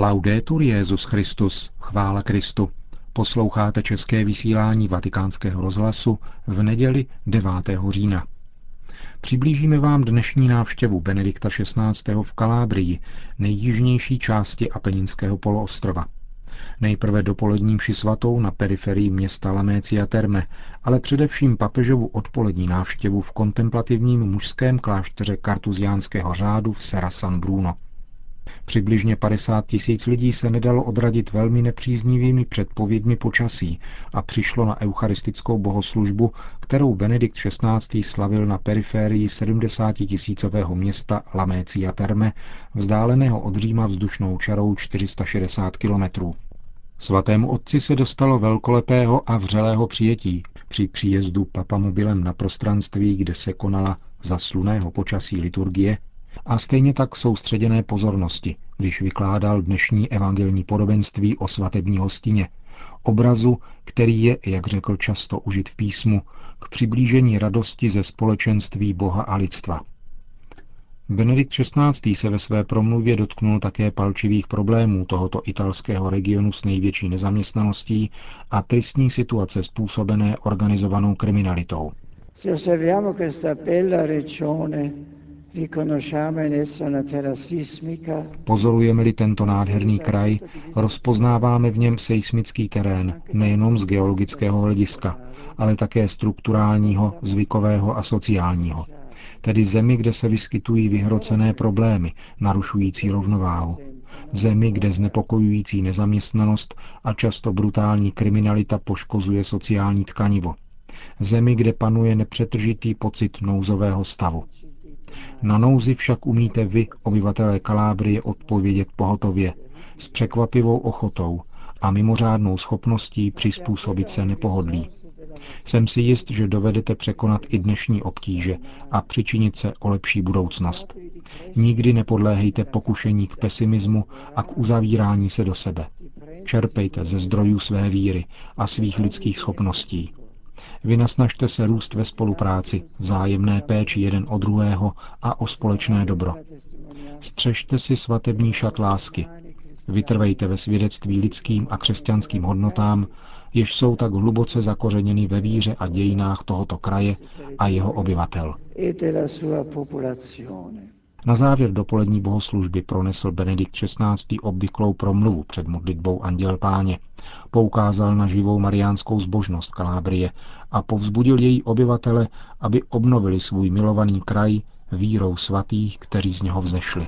Laudetur Jezus Christus, chvála Kristu. Posloucháte české vysílání Vatikánského rozhlasu v neděli 9. října. Přiblížíme vám dnešní návštěvu Benedikta XVI. v Kalábrii, nejjižnější části Apeninského poloostrova. Nejprve dopolední mši svatou na periferii města Lamécia Terme, ale především papežovu odpolední návštěvu v kontemplativním mužském klášteře kartuziánského řádu v Serra San Bruno. Přibližně 50 tisíc lidí se nedalo odradit velmi nepříznivými předpovědmi počasí a přišlo na eucharistickou bohoslužbu, kterou Benedikt XVI. slavil na periférii 70 tisícového města Lamécia Terme, vzdáleného od Říma vzdušnou čarou 460 kilometrů. Svatému otci se dostalo velkolepého a vřelého přijetí při příjezdu papamobilem na prostranství, kde se konala za sluného počasí liturgie a stejně tak soustředěné pozornosti, když vykládal dnešní evangelní podobenství o svatební hostině, obrazu, který je, jak řekl často užit v písmu, k přiblížení radosti ze společenství Boha a lidstva. Benedikt XVI. se ve své promluvě dotknul také palčivých problémů tohoto italského regionu s největší nezaměstnaností a tristní situace způsobené organizovanou kriminalitou. Pozorujeme-li tento nádherný kraj, rozpoznáváme v něm seismický terén nejenom z geologického hlediska, ale také strukturálního, zvykového a sociálního – tedy zemi, kde se vyskytují vyhrocené problémy, narušující rovnováhu. Zemi, kde znepokojující nezaměstnanost a často brutální kriminalita poškozuje sociální tkanivo. Zemi, kde panuje nepřetržitý pocit nouzového stavu. Na nouzi však umíte vy, obyvatelé Kalábrie, odpovědět pohotově, s překvapivou ochotou a mimořádnou schopností přizpůsobit se nepohodlí. Jsem si jist, že dovedete překonat i dnešní obtíže a přičinit se o lepší budoucnost. Nikdy nepodléhejte pokušení k pesimismu a k uzavírání se do sebe. Čerpejte ze zdrojů své víry a svých lidských schopností. Vynasnažte se růst ve spolupráci, vzájemné péči jeden o druhého a o společné dobro. Střežte si svatební šat lásky. Vytrvejte ve svědectví lidským a křesťanským hodnotám jež jsou tak hluboce zakořeněny ve víře a dějinách tohoto kraje a jeho obyvatel. Na závěr dopolední bohoslužby pronesl Benedikt XVI. obvyklou promluvu před modlitbou Anděl Páně. Poukázal na živou mariánskou zbožnost Kalábrie a povzbudil její obyvatele, aby obnovili svůj milovaný kraj vírou svatých, kteří z něho vzešli.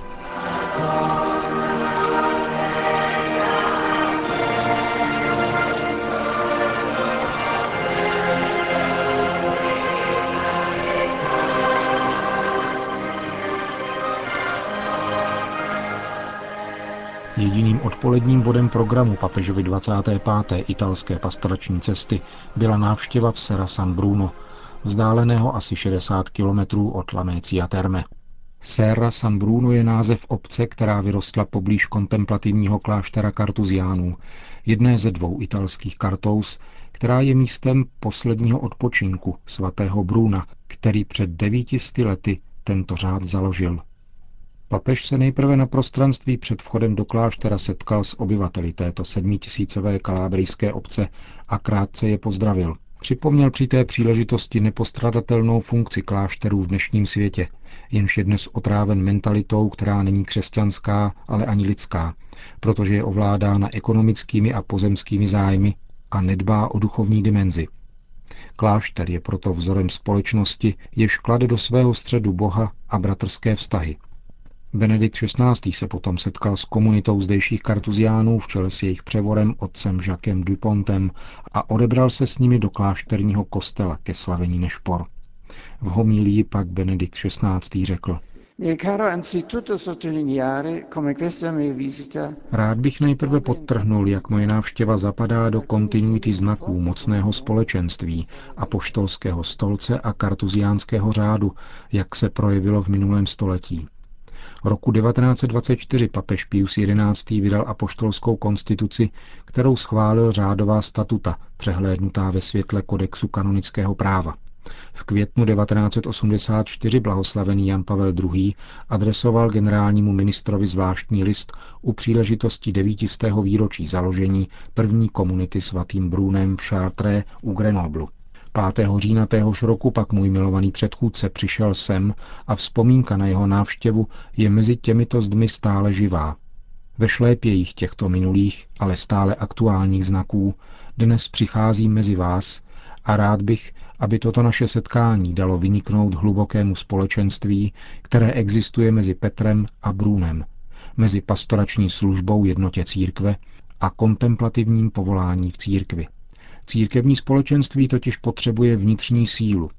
Jediným odpoledním bodem programu papežovi 25. italské pastorační cesty byla návštěva v Serra San Bruno, vzdáleného asi 60 kilometrů od Lamécia Terme. Serra San Bruno je název obce, která vyrostla poblíž kontemplativního kláštera kartuziánů, jedné ze dvou italských kartous, která je místem posledního odpočinku svatého Bruna, který před devíti lety tento řád založil. Papež se nejprve na prostranství před vchodem do kláštera setkal s obyvateli této sedmitisícové kalábrijské obce a krátce je pozdravil. Připomněl při té příležitosti nepostradatelnou funkci klášterů v dnešním světě, jenž je dnes otráven mentalitou, která není křesťanská, ale ani lidská, protože je ovládána ekonomickými a pozemskými zájmy a nedbá o duchovní dimenzi. Klášter je proto vzorem společnosti, jež klade do svého středu Boha a bratrské vztahy – Benedikt XVI. se potom setkal s komunitou zdejších kartuziánů v čele s jejich převorem otcem Jacquem Dupontem a odebral se s nimi do klášterního kostela ke slavení Nešpor. V homílii pak Benedikt XVI. řekl Rád bych nejprve podtrhnul, jak moje návštěva zapadá do kontinuity znaků mocného společenství, apoštolského stolce a kartuziánského řádu, jak se projevilo v minulém století. Roku 1924 papež Pius XI. vydal apoštolskou konstituci, kterou schválil řádová statuta, přehlédnutá ve světle kodexu kanonického práva. V květnu 1984 blahoslavený Jan Pavel II. adresoval generálnímu ministrovi zvláštní list u příležitosti devítistého výročí založení první komunity svatým Brůnem v Chartres u Grenoblu. 5. října téhož roku pak můj milovaný předchůdce přišel sem a vzpomínka na jeho návštěvu je mezi těmito zdmi stále živá. Ve šlépějích těchto minulých, ale stále aktuálních znaků dnes přichází mezi vás a rád bych, aby toto naše setkání dalo vyniknout hlubokému společenství, které existuje mezi Petrem a Brůnem, mezi pastorační službou jednotě církve a kontemplativním povolání v církvi. Církevní společenství totiž potřebuje vnitřní sílu,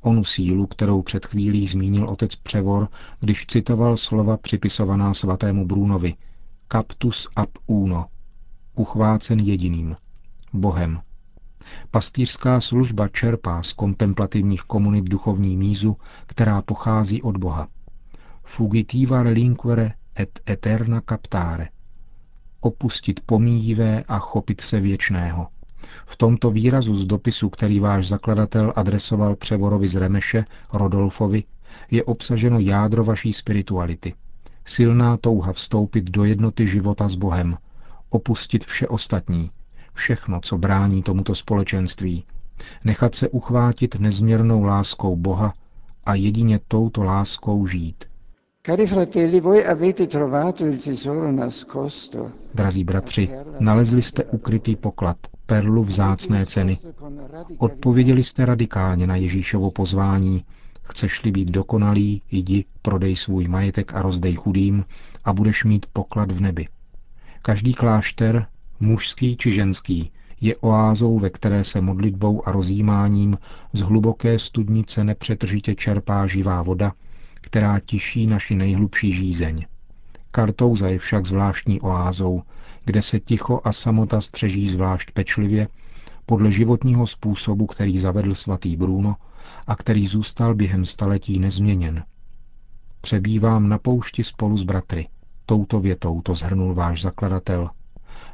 onu sílu, kterou před chvílí zmínil otec Převor, když citoval slova připisovaná svatému Brůnovi Captus ab uno, uchvácen jediným, Bohem. Pastýřská služba čerpá z kontemplativních komunit duchovní mízu, která pochází od Boha. Fugitiva relinquere et eterna captare. Opustit pomíjivé a chopit se věčného – v tomto výrazu z dopisu, který váš zakladatel adresoval Převorovi z Remeše, Rodolfovi, je obsaženo jádro vaší spirituality. Silná touha vstoupit do jednoty života s Bohem, opustit vše ostatní, všechno, co brání tomuto společenství, nechat se uchvátit nezměrnou láskou Boha a jedině touto láskou žít. Cari fratelli, voi avete trovato il tesoro nascosto. Drazí bratři, nalezli jste ukrytý poklad, perlu vzácné ceny. Odpověděli jste radikálně na Ježíšovo pozvání. Chceš-li být dokonalý, jdi, prodej svůj majetek a rozdej chudým a budeš mít poklad v nebi. Každý klášter, mužský či ženský, je oázou, ve které se modlitbou a rozjímáním z hluboké studnice nepřetržitě čerpá živá voda, která tiší naši nejhlubší žízeň. Kartouza je však zvláštní oázou, kde se ticho a samota střeží zvlášť pečlivě, podle životního způsobu, který zavedl svatý Bruno a který zůstal během staletí nezměněn. Přebývám na poušti spolu s bratry. Touto větou to zhrnul váš zakladatel.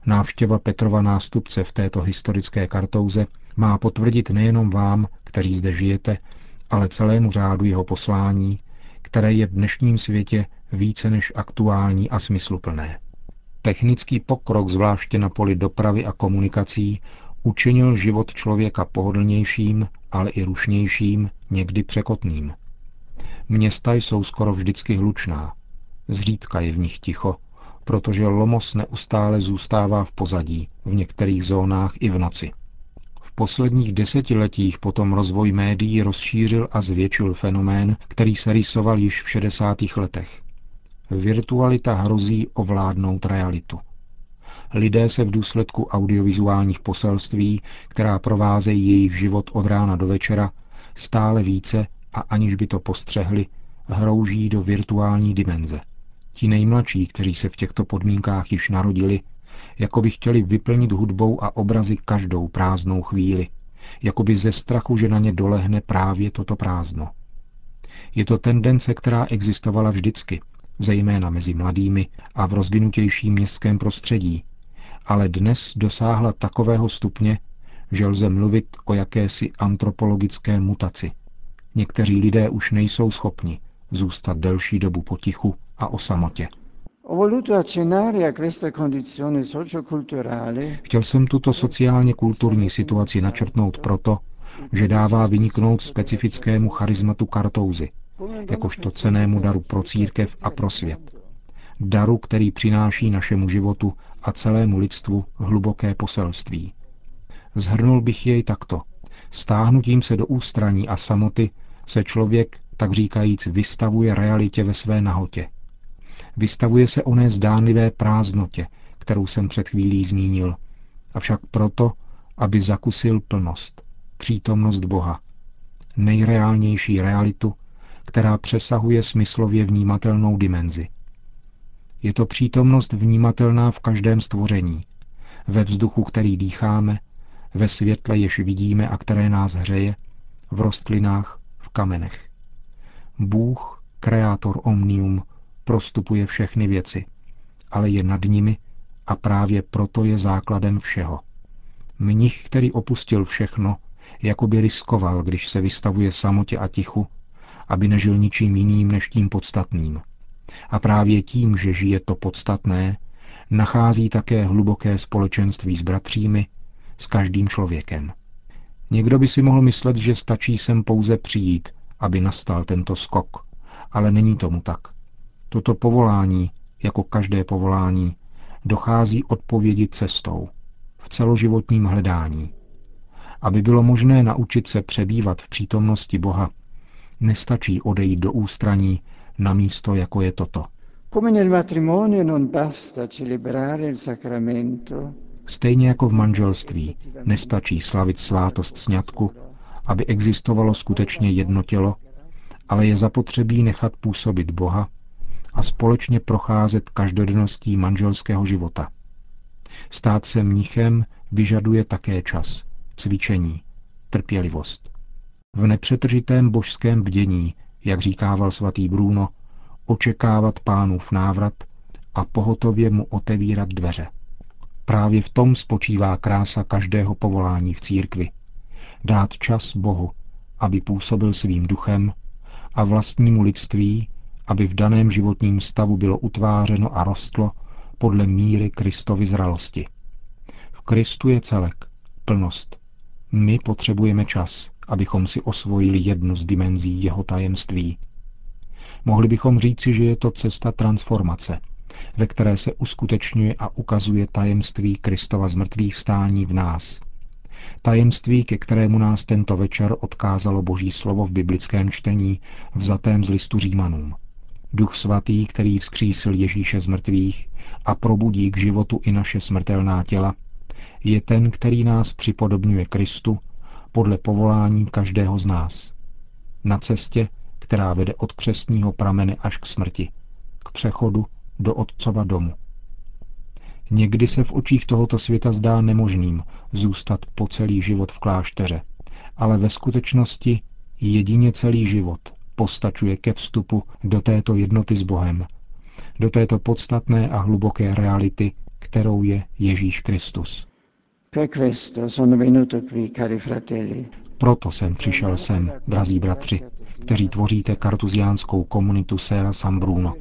Návštěva Petrova nástupce v této historické kartouze má potvrdit nejenom vám, kteří zde žijete, ale celému řádu jeho poslání, které je v dnešním světě více než aktuální a smysluplné. Technický pokrok, zvláště na poli dopravy a komunikací, učinil život člověka pohodlnějším, ale i rušnějším, někdy překotným. Města jsou skoro vždycky hlučná. Zřídka je v nich ticho, protože lomos neustále zůstává v pozadí, v některých zónách i v noci. V posledních desetiletích potom rozvoj médií rozšířil a zvětšil fenomén, který se rýsoval již v 60. letech. Virtualita hrozí ovládnout realitu. Lidé se v důsledku audiovizuálních poselství, která provázejí jejich život od rána do večera, stále více a aniž by to postřehli, hrouží do virtuální dimenze. Ti nejmladší, kteří se v těchto podmínkách již narodili, jako by chtěli vyplnit hudbou a obrazy každou prázdnou chvíli, jako by ze strachu, že na ně dolehne právě toto prázdno. Je to tendence, která existovala vždycky, zejména mezi mladými a v rozvinutějším městském prostředí, ale dnes dosáhla takového stupně, že lze mluvit o jakési antropologické mutaci. Někteří lidé už nejsou schopni zůstat delší dobu potichu a o samotě. Chtěl jsem tuto sociálně kulturní situaci načrtnout proto, že dává vyniknout specifickému charizmatu kartouzy, jakožto cenému daru pro církev a pro svět. Daru, který přináší našemu životu a celému lidstvu hluboké poselství. Zhrnul bych jej takto. Stáhnutím se do ústraní a samoty se člověk, tak říkajíc, vystavuje realitě ve své nahotě. Vystavuje se oné zdánlivé prázdnotě, kterou jsem před chvílí zmínil, avšak proto, aby zakusil plnost, přítomnost Boha, nejreálnější realitu, která přesahuje smyslově vnímatelnou dimenzi. Je to přítomnost vnímatelná v každém stvoření, ve vzduchu, který dýcháme, ve světle, jež vidíme a které nás hřeje, v rostlinách, v kamenech. Bůh, kreátor omnium, prostupuje všechny věci, ale je nad nimi a právě proto je základem všeho. Mnich, který opustil všechno, Jakoby riskoval, když se vystavuje samotě a tichu, aby nežil ničím jiným než tím podstatným. A právě tím, že žije to podstatné, nachází také hluboké společenství s bratřími, s každým člověkem. Někdo by si mohl myslet, že stačí sem pouze přijít, aby nastal tento skok, ale není tomu tak. Toto povolání, jako každé povolání, dochází odpovědi cestou, v celoživotním hledání. Aby bylo možné naučit se přebývat v přítomnosti Boha, nestačí odejít do ústraní na místo, jako je toto. Stejně jako v manželství nestačí slavit svátost sňatku, aby existovalo skutečně jedno tělo, ale je zapotřebí nechat působit Boha a společně procházet každodenností manželského života. Stát se mnichem vyžaduje také čas, cvičení, trpělivost. V nepřetržitém božském bdění, jak říkával svatý Bruno, očekávat pánův návrat a pohotově mu otevírat dveře. Právě v tom spočívá krása každého povolání v církvi. Dát čas Bohu, aby působil svým duchem a vlastnímu lidství, aby v daném životním stavu bylo utvářeno a rostlo podle míry Kristovy zralosti. V Kristu je celek, plnost. My potřebujeme čas, abychom si osvojili jednu z dimenzí jeho tajemství. Mohli bychom říci, že je to cesta transformace, ve které se uskutečňuje a ukazuje tajemství Kristova zmrtvých vstání v nás. Tajemství, ke kterému nás tento večer odkázalo Boží slovo v biblickém čtení, vzatém z listu Římanům. Duch svatý, který vzkřísil Ježíše z mrtvých a probudí k životu i naše smrtelná těla, je ten, který nás připodobňuje Kristu podle povolání každého z nás. Na cestě, která vede od křestního pramene až k smrti, k přechodu do Otcova domu. Někdy se v očích tohoto světa zdá nemožným zůstat po celý život v klášteře, ale ve skutečnosti jedině celý život postačuje ke vstupu do této jednoty s Bohem, do této podstatné a hluboké reality, kterou je Ježíš Kristus. Proto jsem přišel sem, drazí bratři, kteří tvoříte kartuziánskou komunitu Sera San Bruno,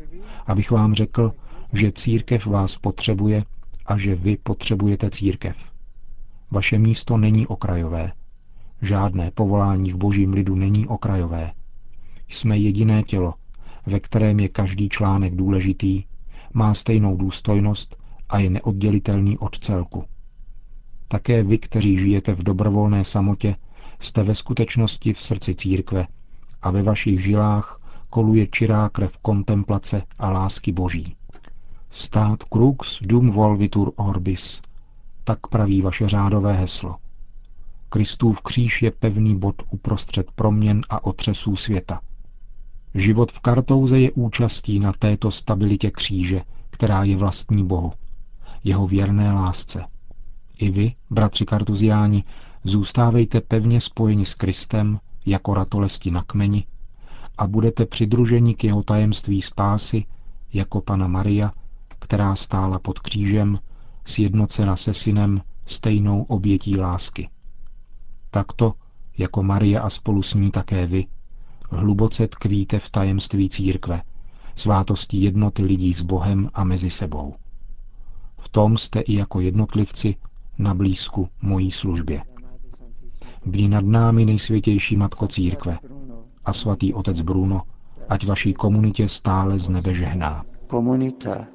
abych vám řekl, že církev vás potřebuje a že vy potřebujete církev. Vaše místo není okrajové. Žádné povolání v božím lidu není okrajové. Jsme jediné tělo, ve kterém je každý článek důležitý, má stejnou důstojnost a je neoddělitelný od celku. Také vy, kteří žijete v dobrovolné samotě, jste ve skutečnosti v srdci církve a ve vašich žilách koluje čirá krev kontemplace a lásky boží. Stát crux dum volvitur orbis, tak praví vaše řádové heslo. Kristův kříž je pevný bod uprostřed proměn a otřesů světa. Život v Kartouze je účastí na této stabilitě kříže, která je vlastní Bohu, jeho věrné lásce. I vy, bratři kartuziáni, zůstávejte pevně spojeni s Kristem jako ratolesti na kmeni a budete přidruženi k jeho tajemství spásy jako Pana Maria, která stála pod křížem, sjednocena se synem stejnou obětí lásky. Takto, jako Maria a spolu s ní také vy, hluboce tkvíte v tajemství církve, svátosti jednoty lidí s Bohem a mezi sebou. V tom jste i jako jednotlivci na blízku mojí službě. Bdí nad námi nejsvětější Matko Církve a svatý otec Bruno, ať vaší komunitě stále z nebe žehná. Komunita.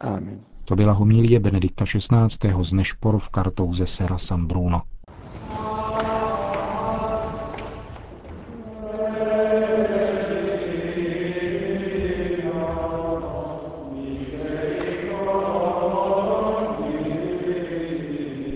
Amen. To byla homilie Benedikta XVI. z Nešpor v kartouze Sera San Bruno.